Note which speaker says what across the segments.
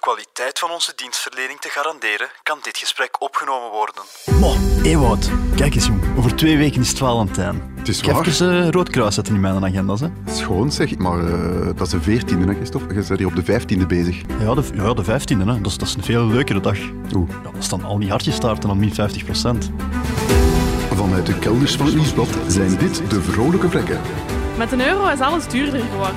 Speaker 1: kwaliteit van onze dienstverlening te garanderen, kan dit gesprek opgenomen worden.
Speaker 2: Mo, Ewout, kijk eens jong. Over twee weken is het Valentijn.
Speaker 3: Het is
Speaker 2: Ik heb
Speaker 3: waar.
Speaker 2: even uh, rood kruis zetten in mijn agenda's. Hè.
Speaker 3: Schoon zeg, maar eh, dat is de veertiende, hè, Christophe? Je bent hier op de vijftiende bezig.
Speaker 2: Ja, de, ja, de 15e. Hè. Dat, is, dat is een veel leukere dag.
Speaker 3: Oeh.
Speaker 2: Ja, dat staan al die hartjestaarten aan min 50 procent.
Speaker 3: Vanuit de kelders van het nieuwsblad zijn dit de vrolijke vlekken.
Speaker 4: Met een euro is alles duurder geworden.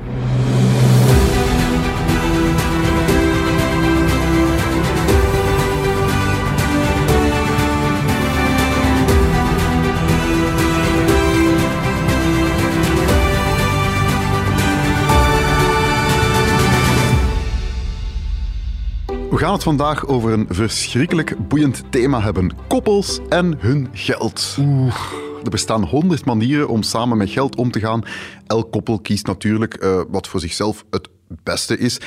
Speaker 3: We gaan het vandaag over een verschrikkelijk boeiend thema hebben: koppels en hun geld. Oeh. Er bestaan honderd manieren om samen met geld om te gaan. Elk koppel kiest natuurlijk eh, wat voor zichzelf het beste is.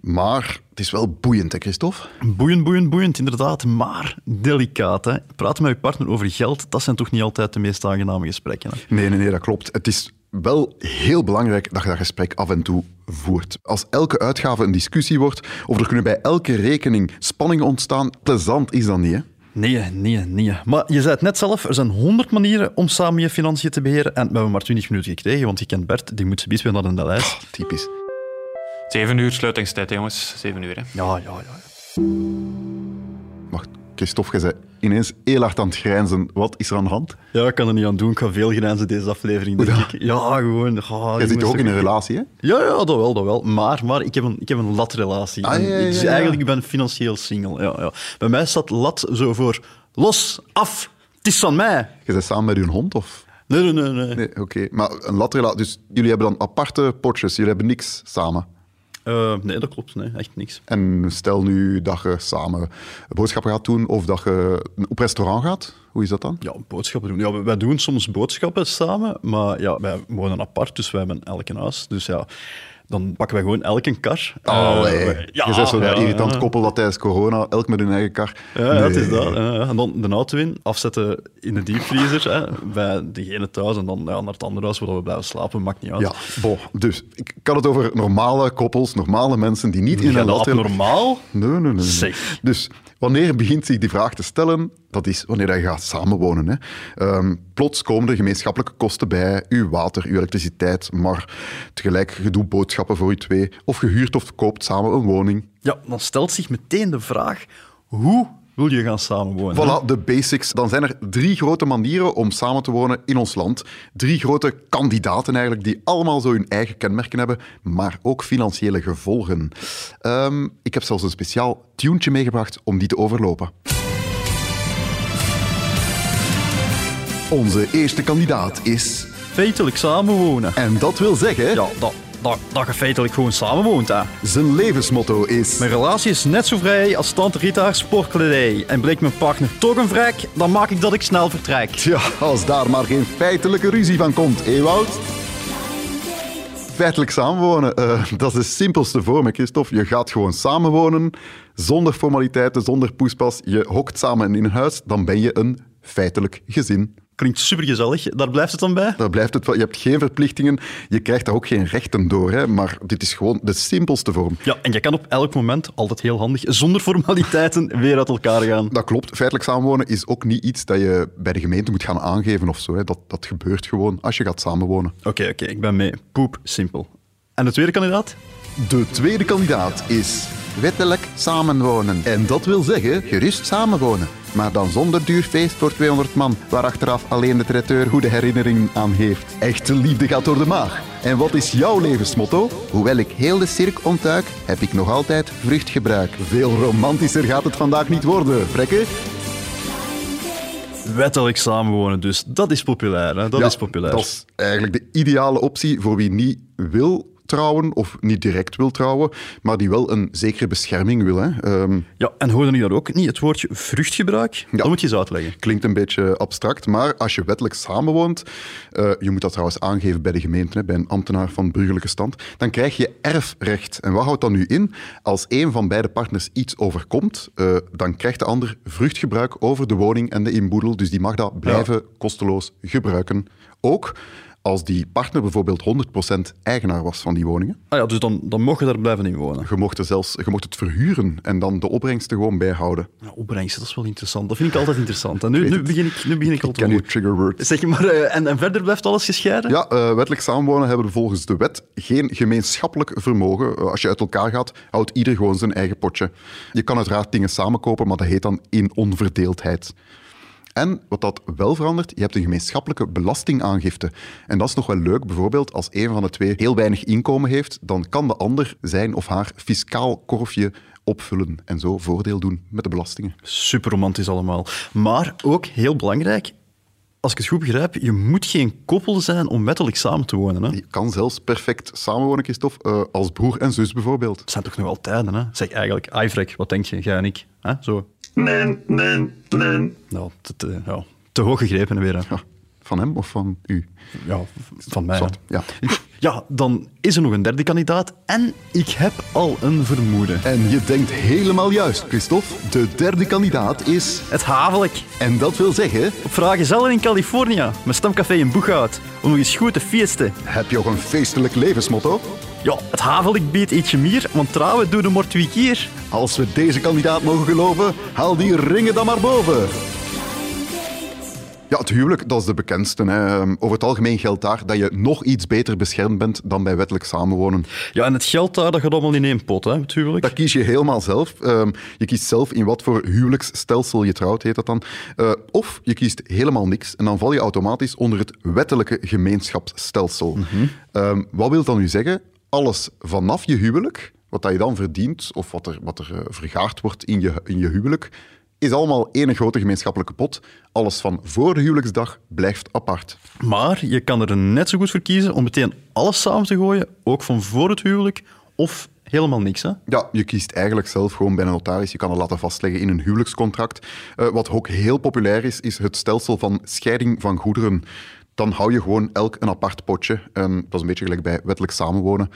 Speaker 3: Maar het is wel boeiend, hè, Christophe?
Speaker 2: Boeiend, boeiend, boeiend, inderdaad. Maar delicaat. Hè. Praten met je partner over geld, dat zijn toch niet altijd de meest aangename gesprekken. Hè.
Speaker 3: Nee, nee, nee, dat klopt. Het is wel heel belangrijk dat je dat gesprek af en toe voert. Als elke uitgave een discussie wordt, of er kunnen bij elke rekening spanningen ontstaan, plezant is dat niet, hè?
Speaker 2: Nee, nee, nee. Maar je zei het net zelf, er zijn honderd manieren om samen je financiën te beheren. En we hebben maar 20 minuten gekregen, want je kent Bert, die moet ze weer naar de lijst.
Speaker 3: Typisch.
Speaker 5: Zeven uur sluitingstijd, jongens. Zeven uur, hè.
Speaker 2: Ja, ja, ja.
Speaker 3: Christophe, je zei ineens heel hard aan het grijnzen. Wat is er aan de hand?
Speaker 2: Ja, ik kan er niet aan doen. Ik ga veel grijnzen deze aflevering, denk
Speaker 3: Hoe
Speaker 2: ik. Ja, gewoon. Oh,
Speaker 3: Jij zit toch ook in een relatie, hè?
Speaker 2: Ja, ja, dat wel, dat wel. Maar, maar ik heb een, ik heb een latrelatie.
Speaker 3: Ah, ja, ja,
Speaker 2: dus
Speaker 3: ja, ja.
Speaker 2: eigenlijk ik ben financieel single. Ja, ja. Bij mij staat lat zo voor los, af, het is van mij.
Speaker 3: Je bent samen met je hond, of?
Speaker 2: Nee, nee, nee. nee.
Speaker 3: Nee, oké. Maar een latrelatie... Dus jullie hebben dan aparte potjes, jullie hebben niks samen.
Speaker 2: Eh, nee, dat klopt. Nee, echt niks.
Speaker 3: En stel nu dat je samen boodschappen gaat doen, of dat je op restaurant gaat. Hoe is dat dan?
Speaker 2: Ja, boodschappen doen. Ja, wij- wij doen soms boodschappen samen, maar ja, wij wonen apart, dus wij hebben elk een huis. Dus ja, dan pakken wij gewoon elk een kar.
Speaker 3: Allee.
Speaker 2: Eh,
Speaker 3: je bent zo'n
Speaker 2: ja,
Speaker 3: irritant
Speaker 2: ja.
Speaker 3: koppel dat tijdens corona elk met hun eigen kar.
Speaker 2: Ja, ja, het is dat. ja, ja. En dan de auto in, afzetten in de diepvriezer, hè, bij degene thuis, en dan ja, naar het andere huis waar we blijven slapen, maakt niet uit.
Speaker 3: Ja, bon. Dus ik kan het over normale koppels, normale mensen die niet in
Speaker 2: Is
Speaker 3: een
Speaker 2: dat
Speaker 3: latrelatie...
Speaker 2: normaal?
Speaker 3: Nee, nee, nee, nee.
Speaker 2: Zeg.
Speaker 3: Dus wanneer begint zich die vraag te stellen? Dat is wanneer je gaat samenwonen. Hè. Ehm, plots komen er gemeenschappelijke kosten bij. Uw water, uw elektriciteit, maar tegelijk je doet voor u twee. Of je huurt of koopt samen een woning.
Speaker 2: Ja, dan stelt zich meteen de vraag, hoe wil je gaan samenwonen? hè?
Speaker 3: Voilà, de basics. Dan zijn er drie grote manieren om samen te wonen in ons land. Drie grote kandidaten eigenlijk, die allemaal zo hun eigen kenmerken hebben, maar ook financiële gevolgen. Ehm, ik heb zelfs een speciaal tuentje meegebracht om die te overlopen. Onze eerste kandidaat is...
Speaker 2: Feitelijk samenwonen.
Speaker 3: En dat wil zeggen,
Speaker 2: Ja, dat, dat, dat je feitelijk gewoon samenwoont, hè.
Speaker 3: zijn levensmotto is...
Speaker 2: Mijn relatie is net zo vrij als tante Rita haar sportkledij. En bleek mijn partner toch een vrek, dan maak ik dat ik snel vertrek.
Speaker 3: Tja, als daar maar geen feitelijke ruzie van komt, Ewout. Feitelijk samenwonen, eh, dat is de simpelste vorm, Christophe. Je gaat gewoon samenwonen, zonder formaliteiten, zonder poespas. Je hokt samen in een huis, dan ben je een feitelijk gezin.
Speaker 2: Klinkt supergezellig, daar blijft het dan bij?
Speaker 3: Daar blijft het wel. Je hebt geen verplichtingen, je krijgt daar ook geen rechten door. Hè, maar dit is gewoon de simpelste vorm.
Speaker 2: Ja, en je kan op elk moment, altijd heel handig, zonder formaliteiten weer uit elkaar gaan.
Speaker 3: Dat klopt. Feitelijk samenwonen is ook niet iets dat je bij de gemeente moet gaan aangeven of zo. Hè. Dat, dat gebeurt gewoon als je gaat samenwonen.
Speaker 2: Oké, oké, ik ben mee. Poep, simpel. En de tweede kandidaat?
Speaker 3: De tweede kandidaat is wettelijk samenwonen. En dat wil zeggen gerust samenwonen. Maar dan zonder duur feest voor 200 man, waar achteraf alleen de traiteur goede herinneringen aan heeft. Echte liefde gaat door de maag. En wat is jouw levensmotto? Hoewel ik heel de cirk ontduik, heb ik nog altijd vruchtgebruik. Veel romantischer gaat het vandaag niet worden, Frekke.
Speaker 2: Wettelijk samenwonen, dus dat is populair. Hè? Dat
Speaker 3: Ja,
Speaker 2: is populair.
Speaker 3: Dat is eigenlijk de ideale optie voor wie niet wil trouwen of niet direct wil trouwen, maar die wel een zekere bescherming wil. Hè. Ehm,
Speaker 2: Ja, en hoorde nu daar ook niet het woordje vruchtgebruik? Dat moet je eens uitleggen.
Speaker 3: Klinkt een beetje abstract, maar als je wettelijk samenwoont, eh, je moet dat trouwens aangeven bij de gemeente, hè, bij een ambtenaar van burgerlijke stand, dan krijg je erfrecht. En wat houdt dat nu in? Als een van beide partners iets overkomt, eh, dan krijgt de ander vruchtgebruik over de woning en de inboedel, dus die mag dat blijven kosteloos gebruiken. Ook als die partner bijvoorbeeld 100% eigenaar was van die woningen.
Speaker 2: Ah ja, dus dan, dan mocht je daar blijven in wonen.
Speaker 3: Je mocht, er zelfs, je mocht het verhuren en dan de opbrengsten gewoon bijhouden.
Speaker 2: Ja, opbrengst, dat is wel interessant. Dat vind ik altijd interessant. En nu, nu, begin ik, nu begin ik al
Speaker 3: Ik
Speaker 2: te
Speaker 3: ken je
Speaker 2: horen.
Speaker 3: triggerword.
Speaker 2: Zeg maar, eh, en, en verder blijft alles gescheiden?
Speaker 3: Ja, eh, wettelijk samenwonen hebben we volgens de wet geen gemeenschappelijk vermogen. Eh, als je uit elkaar gaat, houdt ieder gewoon zijn eigen potje. Je kan uiteraard dingen samenkopen, maar dat heet dan in onverdeeldheid. En wat dat wel verandert, je hebt een gemeenschappelijke belastingaangifte. En dat is nog wel leuk. Bijvoorbeeld, als een van de twee heel weinig inkomen heeft, dan kan de ander zijn of haar fiscaal korfje opvullen en zo voordeel doen met de belastingen.
Speaker 2: Super romantisch allemaal. Maar ook heel belangrijk, als ik het goed begrijp, je moet geen koppel zijn om wettelijk samen te wonen. Hè?
Speaker 3: Je kan zelfs perfect samenwonen, Christophe, eh, als broer en zus bijvoorbeeld.
Speaker 2: Het zijn toch nog wel tijden, hè? Zeg eigenlijk, Ivrek, wat denk je, jij en ik? Hè? Zo.
Speaker 5: Nee, nee, nee.
Speaker 2: Nou, te, te- ja, te hoog gegrepen weer. Hè?
Speaker 3: Van hem of van u?
Speaker 2: Ja, van mij.
Speaker 3: ja.
Speaker 2: Ja, dan is er nog een derde kandidaat en ik heb al een vermoeden.
Speaker 3: En je denkt helemaal juist, Christophe. De derde kandidaat is...
Speaker 2: Het havelijk.
Speaker 3: En dat wil zeggen,
Speaker 2: Op Vragen in Californië, mijn stamcafé in Boeghout, om nog eens goed te feesten.
Speaker 3: heb je ook een feestelijk levensmotto?
Speaker 2: Ja, het havelijk biedt ietsje meer, want trouwen doen de maar twee keer.
Speaker 3: Als we deze kandidaat mogen geloven, haal die ringen dan maar boven. Ja, het huwelijk, dat is de bekendste. Hè. Over het algemeen geldt daar dat je nog iets beter beschermd bent dan bij wettelijk samenwonen.
Speaker 2: Ja, en het geld daar, dat gaat allemaal in één pot, hè, het huwelijk.
Speaker 3: Dat kies je helemaal zelf. Ehm, je kiest zelf in wat voor huwelijksstelsel je trouwt, heet dat dan. Eh, of je kiest helemaal niks en dan val je automatisch onder het wettelijke gemeenschapsstelsel. Ehm, wat wil dat nu zeggen? Alles vanaf je huwelijk, wat dat je dan verdient of wat er, wat er eh, vergaard wordt in je, in je huwelijk, is allemaal één grote gemeenschappelijke pot. Alles van voor de huwelijksdag blijft apart.
Speaker 2: Maar je kan er net zo goed voor kiezen om meteen alles samen te gooien, ook van voor het huwelijk, of helemaal niks. Hè?
Speaker 3: Ja, je kiest eigenlijk zelf gewoon bij een notaris. Je kan het laten vastleggen in een huwelijkscontract. Eh, wat ook heel populair is, is het stelsel van scheiding van goederen. Dan hou je gewoon elk een apart potje. En dat is een beetje gelijk bij wettelijk samenwonen.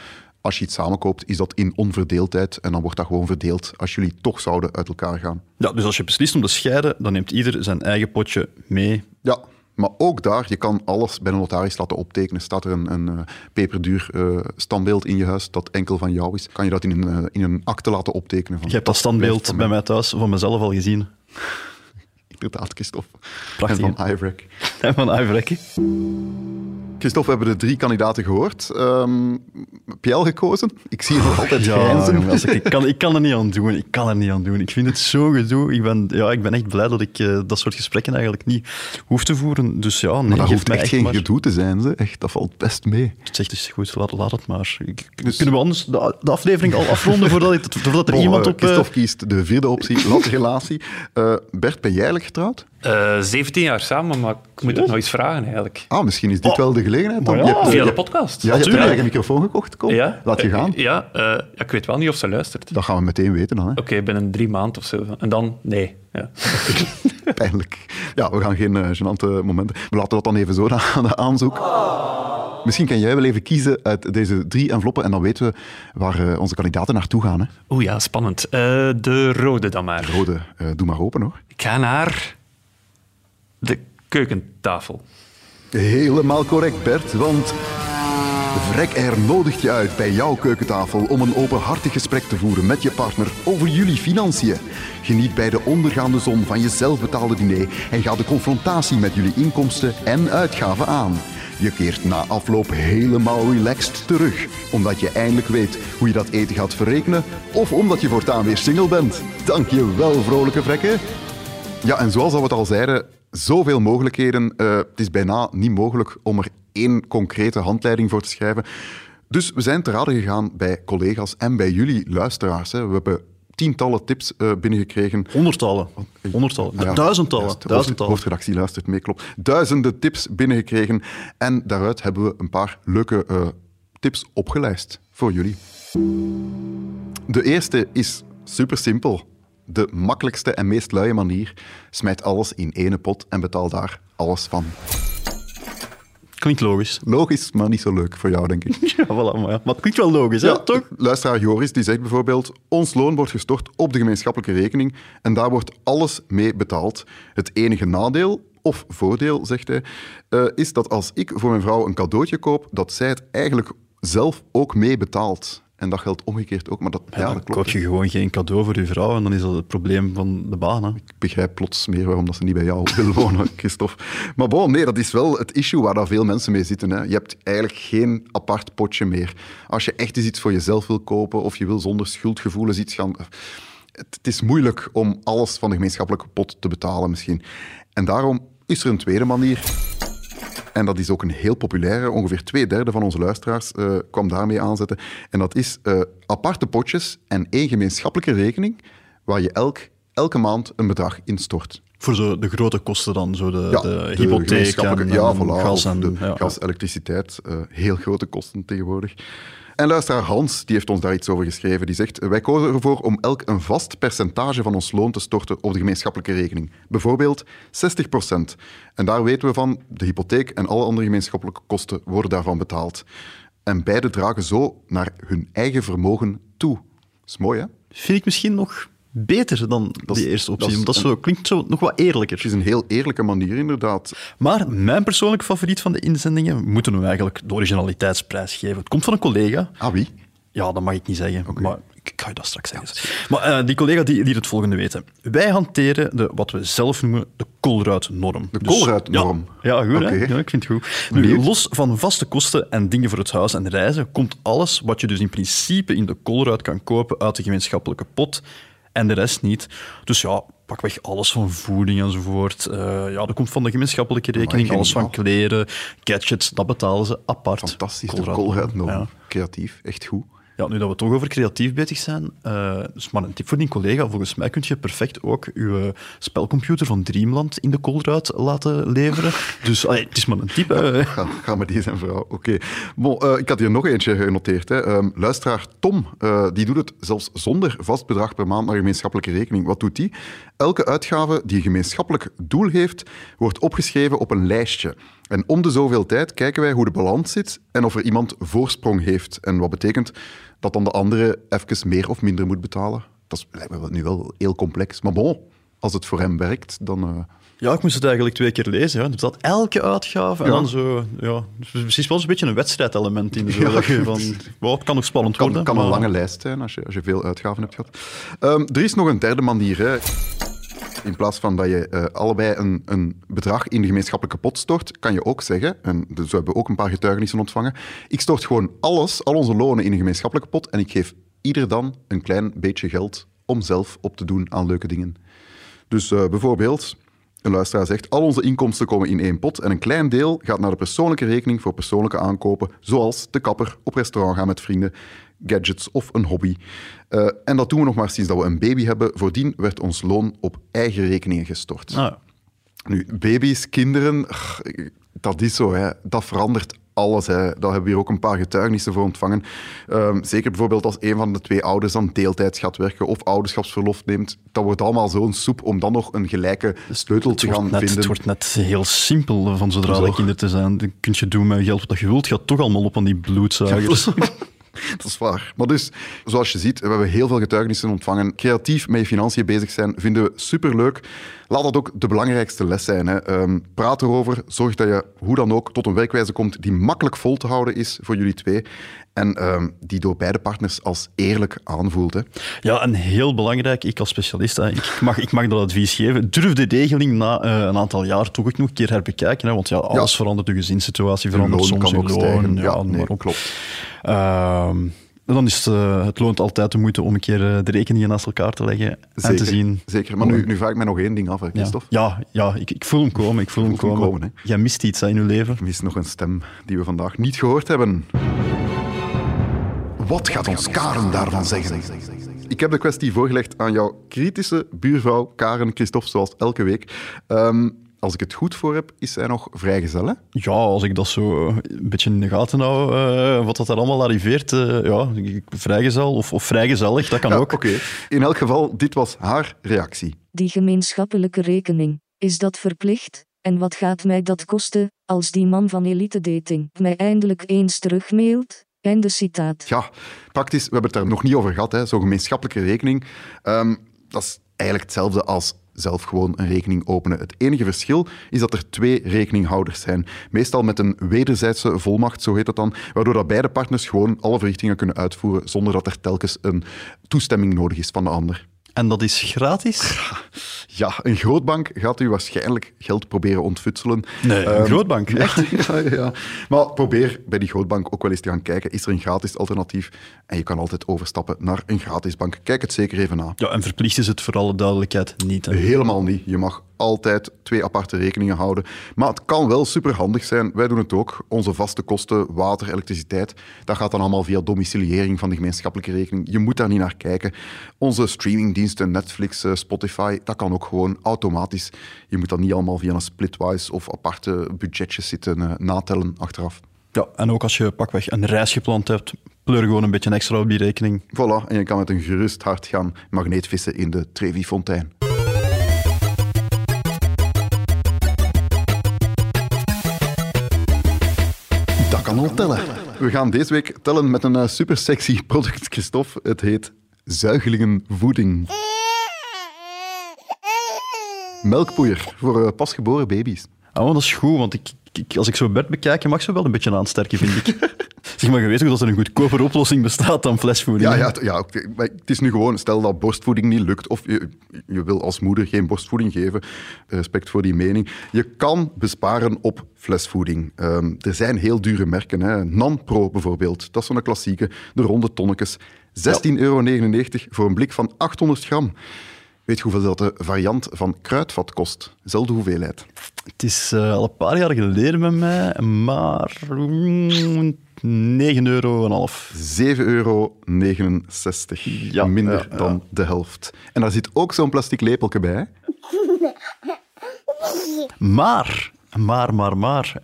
Speaker 3: Als je iets samenkoopt, is dat in onverdeeldheid. En dan wordt dat gewoon verdeeld als jullie toch zouden uit elkaar gaan.
Speaker 2: Ja, dus als je beslist om te scheiden, dan neemt ieder zijn eigen potje mee.
Speaker 3: Ja, maar ook daar, je kan alles bij een notaris laten optekenen. Staat er een, een eh, peperduur eh, standbeeld in je huis dat enkel van jou is, kan je dat in een, eh, in een akte laten optekenen. Van,
Speaker 2: Je hebt dat standbeeld bij mij thuis van mezelf al gezien.
Speaker 3: Inderdaad, Christophe.
Speaker 2: Prachtig,
Speaker 3: En van Ivrek.
Speaker 2: En van hè.
Speaker 3: Christophe, we hebben de drie kandidaten gehoord. Ehm heb je al gekozen? Ik zie je nog altijd
Speaker 2: Ja,
Speaker 3: grijnzen.
Speaker 2: ik, kan, ik kan er niet aan doen. Ik kan er niet aan doen. Ik vind het zo gedoe. Ik ben, ja, ik ben echt blij dat ik eh, dat soort gesprekken eigenlijk niet hoef te voeren. Dus ja, nee,
Speaker 3: Maar dat hoeft echt geen
Speaker 2: maar...
Speaker 3: gedoe te zijn. Ze. Echt, dat valt best mee.
Speaker 2: Zeg, dus goed, laat, laat het maar. Ik,
Speaker 3: Dus-
Speaker 2: Kunnen we anders de, de aflevering al afronden voordat, ik, voordat er iemand op... eh,
Speaker 3: Christophe kiest de vierde optie, latte relatie. Eh, Bert, ben jij eigenlijk getrouwd?
Speaker 5: Eh 17 jaar samen, maar ik moet het nog eens vragen eigenlijk.
Speaker 3: Ah, misschien is dit
Speaker 2: Oh.
Speaker 3: wel de gelegenheid.
Speaker 2: Maar
Speaker 3: Je hebt,
Speaker 5: Via de podcast.
Speaker 3: ja, je hebt een eigen microfoon gekocht. Kom,
Speaker 5: Ja?
Speaker 3: laat je
Speaker 5: Eh,
Speaker 3: gaan.
Speaker 5: Ja, eh, ja, ik weet wel niet of ze luistert.
Speaker 3: Dat gaan we meteen weten dan.
Speaker 5: Oké, binnen drie maanden of zo. En dan, nee. Ja.
Speaker 3: Pijnlijk. Ja, we gaan geen eh, gênante momenten. We laten dat dan even zo aan de aanzoek. Misschien kan jij wel even kiezen uit deze drie enveloppen en dan weten we waar eh, onze kandidaten naartoe gaan. Hè.
Speaker 5: Oeh ja, spannend. Eh, de rode dan maar.
Speaker 3: Rode, eh, doe maar open hoor.
Speaker 5: Ik ga naar de keukentafel.
Speaker 3: Helemaal correct, Bert, want Vrek Air nodigt je uit bij jouw keukentafel om een openhartig gesprek te voeren met je partner over jullie financiën. Geniet bij de ondergaande zon van je zelfbetaalde diner en ga de confrontatie met jullie inkomsten en uitgaven aan. Je keert na afloop helemaal relaxed terug, omdat je eindelijk weet hoe je dat eten gaat verrekenen of omdat je voortaan weer single bent. Dank je wel, vrolijke vrekken. Ja, en zoals we het al zeiden, zoveel mogelijkheden. Eh, het is bijna niet mogelijk om er één concrete handleiding voor te schrijven. Dus we zijn te raden gegaan bij collega's en bij jullie luisteraars. Hè. We hebben tientallen tips eh, binnengekregen.
Speaker 2: Honderdtallen. Honderdtallen.
Speaker 3: Ja,
Speaker 2: duizendtallen.
Speaker 3: juist.
Speaker 2: Duizendtallen.
Speaker 3: hoofdredactie luistert mee, klopt. Duizenden tips binnengekregen. En daaruit hebben we een paar leuke eh, tips opgelijst voor jullie. De eerste is super simpel. De makkelijkste en meest luie manier. Smijt alles in ene pot en betaal daar alles van.
Speaker 2: Klinkt logisch.
Speaker 3: Logisch, maar niet zo leuk voor jou, denk ik.
Speaker 2: Ja, voilà, maar, ja. maar het klinkt wel logisch, hè? toch?
Speaker 3: Luisteraar Joris die zegt bijvoorbeeld: Ons loon wordt gestort op de gemeenschappelijke rekening en daar wordt alles mee betaald. Het enige nadeel, of voordeel, zegt hij, eh, is dat als ik voor mijn vrouw een cadeautje koop, dat zij het eigenlijk zelf ook mee betaalt. En dat geldt omgekeerd ook, maar dat, ja,
Speaker 2: Ja,
Speaker 3: dat klopt.
Speaker 2: koop je gewoon geen cadeau voor je vrouw en dan is dat het probleem van de baan. Hè?
Speaker 3: Ik begrijp plots meer waarom dat ze niet bij jou wil wonen, Christophe. Maar bon, nee, dat is wel het issue waar daar veel mensen mee zitten. Hè. Je hebt eigenlijk geen apart potje meer. Als je echt eens iets voor jezelf wil kopen of je wil zonder schuldgevoelens iets gaan... Het, het is moeilijk om alles van de gemeenschappelijke pot te betalen misschien. En daarom is er een tweede manier. En dat is ook een heel populaire. Ongeveer twee derde van onze luisteraars eh, kwam daarmee aanzetten. En dat is eh, aparte potjes en één gemeenschappelijke rekening waar je elk, elke maand een bedrag instort.
Speaker 2: Voor zo de grote kosten dan, zo de,
Speaker 3: Ja,
Speaker 2: de,
Speaker 3: de
Speaker 2: hypotheek en,
Speaker 3: ja,
Speaker 2: en
Speaker 3: voilà,
Speaker 2: gas en...
Speaker 3: de
Speaker 2: ja.
Speaker 3: gas, elektriciteit, eh, heel grote kosten tegenwoordig. En luisteraar Hans, die heeft ons daar iets over geschreven. Die zegt, wij kozen ervoor om elk een vast percentage van ons loon te storten op de gemeenschappelijke rekening. Bijvoorbeeld 60% En daar weten we van, de hypotheek en alle andere gemeenschappelijke kosten worden daarvan betaald. En beide dragen zo naar hun eigen vermogen toe. Dat is mooi, hè?
Speaker 2: Vind ik misschien nog beter dan
Speaker 3: Dat
Speaker 2: die eerste optie.
Speaker 3: dat
Speaker 2: zo, klinkt zo nog wat eerlijker.
Speaker 3: Het is een heel eerlijke manier, inderdaad.
Speaker 2: Maar mijn persoonlijke favoriet van de inzendingen moeten we eigenlijk de originaliteitsprijs geven. Het komt van een collega.
Speaker 3: Ah, wie?
Speaker 2: Ja, dat mag ik niet zeggen, maar ik ga je dat straks zeggen. Maar eh, die collega die liet het volgende weten. Wij hanteren de, wat we zelf noemen de Colruyt-norm.
Speaker 3: De Colruyt-norm?
Speaker 2: Ja, ja, goed. Ja, ik vind het goed. Nu, los van vaste kosten en dingen voor het huis en reizen, komt alles wat je dus in principe in de Colruyt kan kopen uit de gemeenschappelijke pot en de rest niet. Dus ja, pak weg alles van voeding enzovoort. Eh ja, dat komt van de gemeenschappelijke rekening. Alles van kleren, gadgets, dat betalen ze apart.
Speaker 3: Fantastisch, de.
Speaker 2: Ja.
Speaker 3: Creatief, echt goed.
Speaker 2: Ja, nu dat we toch over creatief bezig zijn, eh dus maar een tip voor die collega. Volgens mij kun je perfect ook je spelcomputer van Dreamland in de Colruyt laten leveren. Dus het is maar een tip.
Speaker 3: Ga, met die zijn vrouw. Oké. Bon, eh, ik had hier nog eentje genoteerd. Hè. Ehm, luisteraar Tom, eh, die doet het zelfs zonder vast bedrag per maand naar gemeenschappelijke rekening. Wat doet die? Elke uitgave die een gemeenschappelijk doel heeft, wordt opgeschreven op een lijstje. En om de zoveel tijd kijken wij hoe de balans zit en of er iemand voorsprong heeft. En wat betekent dat dan de andere even meer of minder moet betalen. Dat is, lijkt me nu wel heel complex. Maar bon, als het voor hem werkt, dan... eh,
Speaker 2: Ja, ik moest het eigenlijk twee keer lezen. Ja. Er zat elke uitgave en
Speaker 3: Ja.
Speaker 2: dan zo... Ja, dus precies wel een beetje een wedstrijdelement in. Zo,
Speaker 3: Ja,
Speaker 2: dat
Speaker 3: het
Speaker 2: van, wow, het kan nog spannend
Speaker 3: kan,
Speaker 2: worden.
Speaker 3: kan een lange lijst zijn als je, als je veel uitgaven hebt gehad. Ehm, er is nog een derde manier. Hè. In plaats van dat je eh, allebei een, een bedrag in de gemeenschappelijke pot stort, kan je ook zeggen, en dus we hebben ook een paar getuigenissen ontvangen, ik stort gewoon alles, al onze lonen in een gemeenschappelijke pot en ik geef ieder dan een klein beetje geld om zelf op te doen aan leuke dingen. Dus eh, bijvoorbeeld, een luisteraar zegt, al onze inkomsten komen in één pot en een klein deel gaat naar de persoonlijke rekening voor persoonlijke aankopen, zoals de kapper, op restaurant gaan met vrienden, gadgets of een hobby. Eh, en dat doen we nog maar sinds dat we een baby hebben. Voordien werd ons loon op eigen rekeningen gestort.
Speaker 2: Ah, ja.
Speaker 3: Nu, baby's, kinderen, dat is zo. Hè. Dat verandert alles. Hè. Daar hebben we hier ook een paar getuigenissen voor ontvangen. Ehm, zeker bijvoorbeeld als een van de twee ouders dan deeltijds gaat werken of ouderschapsverlof neemt. Dat wordt allemaal zo'n soep om dan nog een gelijke sleutel
Speaker 2: Het
Speaker 3: te gaan
Speaker 2: net,
Speaker 3: vinden.
Speaker 2: het wordt net heel simpel van zodra
Speaker 3: Zo.
Speaker 2: de kinderen te zijn. Dan kun je doen met geld wat je wilt. gaat toch allemaal op aan die bloedzuigers.
Speaker 3: Dat is waar. Maar dus, zoals je ziet, we hebben heel veel getuigenissen ontvangen. Creatief met je financiën bezig zijn vinden we superleuk. Laat dat ook de belangrijkste les zijn. Hè. Ehm, praat erover. Zorg dat je hoe dan ook tot een werkwijze komt die makkelijk vol te houden is voor jullie twee. En ehm, die door beide partners als eerlijk aanvoelt. Hè.
Speaker 2: Ja, en heel belangrijk, ik als specialist, hè, ik, mag, ik mag dat advies geven. Durf de regeling na eh, een aantal jaar toch ook nog een keer herbekijken. Hè, want ja, alles verandert, de gezinssituatie verandert, soms
Speaker 3: kan ook
Speaker 2: loon.
Speaker 3: stijgen.
Speaker 2: Ja,
Speaker 3: nee,
Speaker 2: maar op.
Speaker 3: klopt.
Speaker 2: Ehm, dan is het, eh, het loont altijd de moeite om een keer eh, de rekeningen naast elkaar te leggen en te zien.
Speaker 3: zeker. Maar nu, nu vraag ik mij nog één ding af, hè, Christophe.
Speaker 2: ja, ja ik, ik voel hem komen. Ik voel hem komen. Jij mist iets hè, in je leven.
Speaker 3: Is nog een stem die we vandaag niet gehoord hebben. Wat gaat ons Karen daarvan zeggen? Ik heb de kwestie voorgelegd aan jouw kritische buurvrouw Karen Christophe, zoals elke week. Ehm, als ik het goed voor heb, is hij nog vrijgezel, hè?
Speaker 2: Ja, als ik dat zo een beetje in de gaten hou, eh, wat dat er allemaal arriveert, eh, ja, ik- vrijgezel of, of vrijgezellig, dat kan
Speaker 3: Ja,
Speaker 2: ook.
Speaker 3: Oké. In elk geval, dit was haar reactie.
Speaker 6: Die gemeenschappelijke rekening, is dat verplicht? En wat gaat mij dat kosten, als die man van Elite Dating mij eindelijk eens terugmailt? Einde citaat.
Speaker 3: Ja, praktisch, we hebben het daar nog niet over gehad, hè, zo'n gemeenschappelijke rekening. Ehm, dat is eigenlijk hetzelfde als zelf gewoon een rekening openen. Het enige verschil is dat er twee rekeninghouders zijn. Meestal met een wederzijdse volmacht, zo heet dat dan, waardoor dat beide partners gewoon alle verrichtingen kunnen uitvoeren zonder dat er telkens een toestemming nodig is van de ander.
Speaker 2: En dat is gratis?
Speaker 3: Ja, een grootbank gaat u waarschijnlijk geld proberen ontfutselen.
Speaker 2: Nee, een
Speaker 3: Ehm,
Speaker 2: grootbank, echt?
Speaker 3: Ja, ja, ja. Maar probeer bij die grootbank ook wel eens te gaan kijken. Is er een gratis alternatief? En je kan altijd overstappen naar een gratis bank. Kijk het zeker even na.
Speaker 2: Ja, en verplicht is het voor alle duidelijkheid niet. Hè.
Speaker 3: Helemaal niet. Je mag altijd twee aparte rekeningen houden. Maar het kan wel superhandig zijn. Wij doen het ook. Onze vaste kosten, water, elektriciteit, dat gaat dan allemaal via domiciliëring van de gemeenschappelijke rekening. Je moet daar niet naar kijken. Onze streamingdiensten, Netflix, eh, Spotify, dat kan ook gewoon automatisch. Je moet dat niet allemaal via een splitwise of aparte budgetjes zitten eh, natellen achteraf.
Speaker 2: Ja, en ook als je pakweg een reis gepland hebt, pleur gewoon een beetje extra op die rekening.
Speaker 3: Voilà, en je kan met een gerust hart gaan magneetvissen in de Trevi-fontein. Dat al tellen. We gaan deze week tellen met een eh, super sexy product, Christophe. Het heet zuigelingenvoeding. Melkpoeier voor eh, pasgeboren baby's.
Speaker 2: Ah, maar dat is goed, want ik, ik- als ik zo Bert bekijk, mag ze wel een beetje aansterken, vind ik. zeg maar, je weet ook dat er een goedkoper oplossing bestaat dan flesvoeding.
Speaker 3: Ja, ja, t- ja maar het is nu gewoon, stel dat borstvoeding niet lukt, of je, je wil als moeder geen borstvoeding geven, respect voor die mening. Je kan besparen op flesvoeding. Ehm, er zijn heel dure merken, hè. Nanpro bijvoorbeeld, dat is zo'n klassieke, de ronde tonnetjes. 16,99 euro voor een blik van 800 gram. Weet je hoeveel dat de variant van kruidvat kost? Zelfde hoeveelheid.
Speaker 2: Het is eh, al een paar jaar geleden bij mij, maar mm, 9 euro en half.
Speaker 3: 7,69 euro.
Speaker 2: Ja,
Speaker 3: Minder
Speaker 2: ja, ja.
Speaker 3: dan de helft. En daar zit ook zo'n plastic lepeltje bij.
Speaker 2: Maar, maar, maar, maar,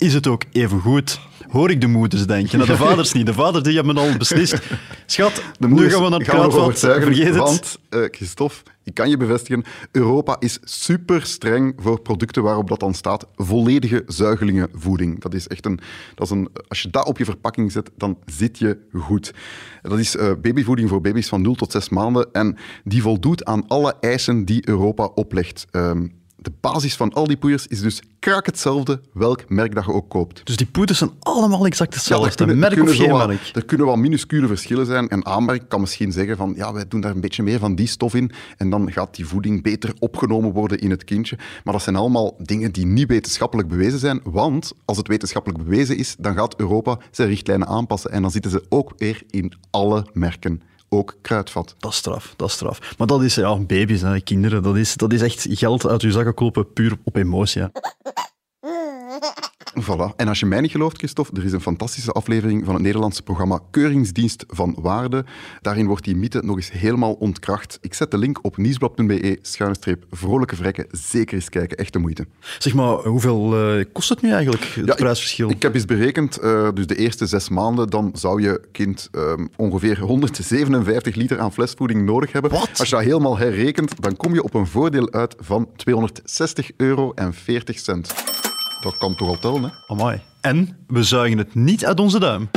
Speaker 2: is het ook even goed? Hoor ik de moeders denken. Nou, de vaders niet. De vaders die hebben al beslist. Schat,
Speaker 3: De
Speaker 2: nu
Speaker 3: moeders
Speaker 2: gaan we naar het kruidvat. Vergeet het.
Speaker 3: Want, eh, Christophe, ik kan je bevestigen, Europa is super streng voor producten waarop dat dan staat volledige zuigelingenvoeding. Dat is echt een, dat is een... Als je dat op je verpakking zet, dan zit je goed. Dat is eh, babyvoeding voor baby's van 0 tot 6 maanden en die voldoet aan alle eisen die Europa oplegt. Ehm, de basis van al die poeiers is dus krak hetzelfde, welk merk dat je ook koopt.
Speaker 2: Dus die poeders zijn allemaal exact
Speaker 3: Ja,
Speaker 2: hetzelfde.
Speaker 3: kunnen,
Speaker 2: merk
Speaker 3: er
Speaker 2: of
Speaker 3: kunnen
Speaker 2: geen merk.
Speaker 3: Er kunnen wel minuscule verschillen zijn. En aanmerk kan misschien zeggen van ja, wij doen daar een beetje meer van die stof in en dan gaat die voeding beter opgenomen worden in het kindje. Maar dat zijn allemaal dingen die niet wetenschappelijk bewezen zijn, want als het wetenschappelijk bewezen is, dan gaat Europa zijn richtlijnen aanpassen en dan zitten ze ook weer in alle merken. Ook kruidvat.
Speaker 2: Dat is straf, dat is straf. Maar dat is, ja, baby's, hè, kinderen, dat is, dat is echt geld uit je zakken kloppen, puur op emotie. hè.
Speaker 3: Voilà. En als je mij niet gelooft, Christophe, er is een fantastische aflevering van het Nederlandse programma Keuringsdienst van Waarde. Daarin wordt die mythe nog eens helemaal ontkracht. Ik zet de link op nieuwsblad.be, schuine vrolijke vrekken. Zeker eens kijken, echte moeite.
Speaker 2: Zeg maar, hoeveel eh, kost het nu eigenlijk, het
Speaker 3: Ja,
Speaker 2: prijsverschil?
Speaker 3: Ik, heb eens berekend, eh, dus de eerste zes maanden, dan zou je kind ehm, ongeveer 157 liter aan flesvoeding nodig hebben.
Speaker 2: Wat?
Speaker 3: Als je dat helemaal herrekent, dan kom je op een voordeel uit van 260 euro en 40 cent. Dat kan toch al tellen, hè?
Speaker 2: Amai. En we zuigen het niet uit onze duim.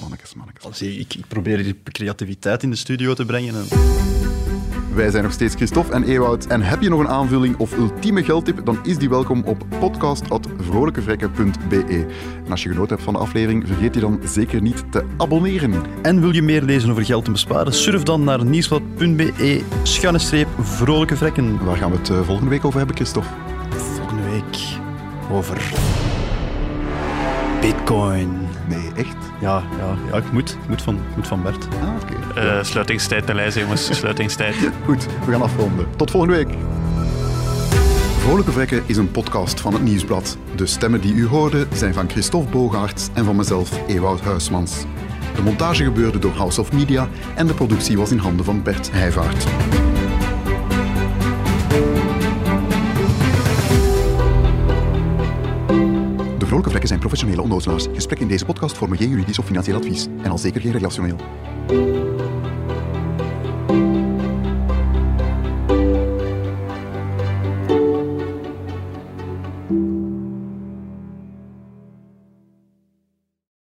Speaker 3: Mannekes, mannekes.
Speaker 2: Ik, ik probeer hier creativiteit in de studio te brengen. En...
Speaker 3: Wij zijn nog steeds Christophe en Ewout. En heb je nog een aanvulling of ultieme geldtip, dan is die welkom op podcast.vrolijkevrekken.be. En als je genoten hebt van de aflevering, vergeet die dan zeker niet te abonneren.
Speaker 2: En wil je meer lezen over geld te besparen? Surf dan naar nieuwsblad.be, schuine streep, vrolijke vrekken.
Speaker 3: Waar gaan we het eh, volgende week over hebben, Christophe?
Speaker 2: Volgende week over Bitcoin.
Speaker 3: Nee, echt?
Speaker 2: Ja, ja, ja ik moet, ik moet, van, ik moet van Bert.
Speaker 3: Ah, oké.
Speaker 5: Eh, sluitingstijd te lijzen, jongens. Sluitingstijd.
Speaker 3: Goed, we gaan afronden. Tot volgende week. Vrolijke Vrekken is een podcast van het Nieuwsblad. De stemmen die u hoorde zijn van Christophe Bogaerts en van mezelf, Ewout Huismans. De montage gebeurde door House of Media en de productie was in handen van Bert Heijvaart. Vrekken zijn professionele onnozelaars. Gesprekken in deze podcast vormen geen juridisch of financieel advies. En al zeker geen relationeel.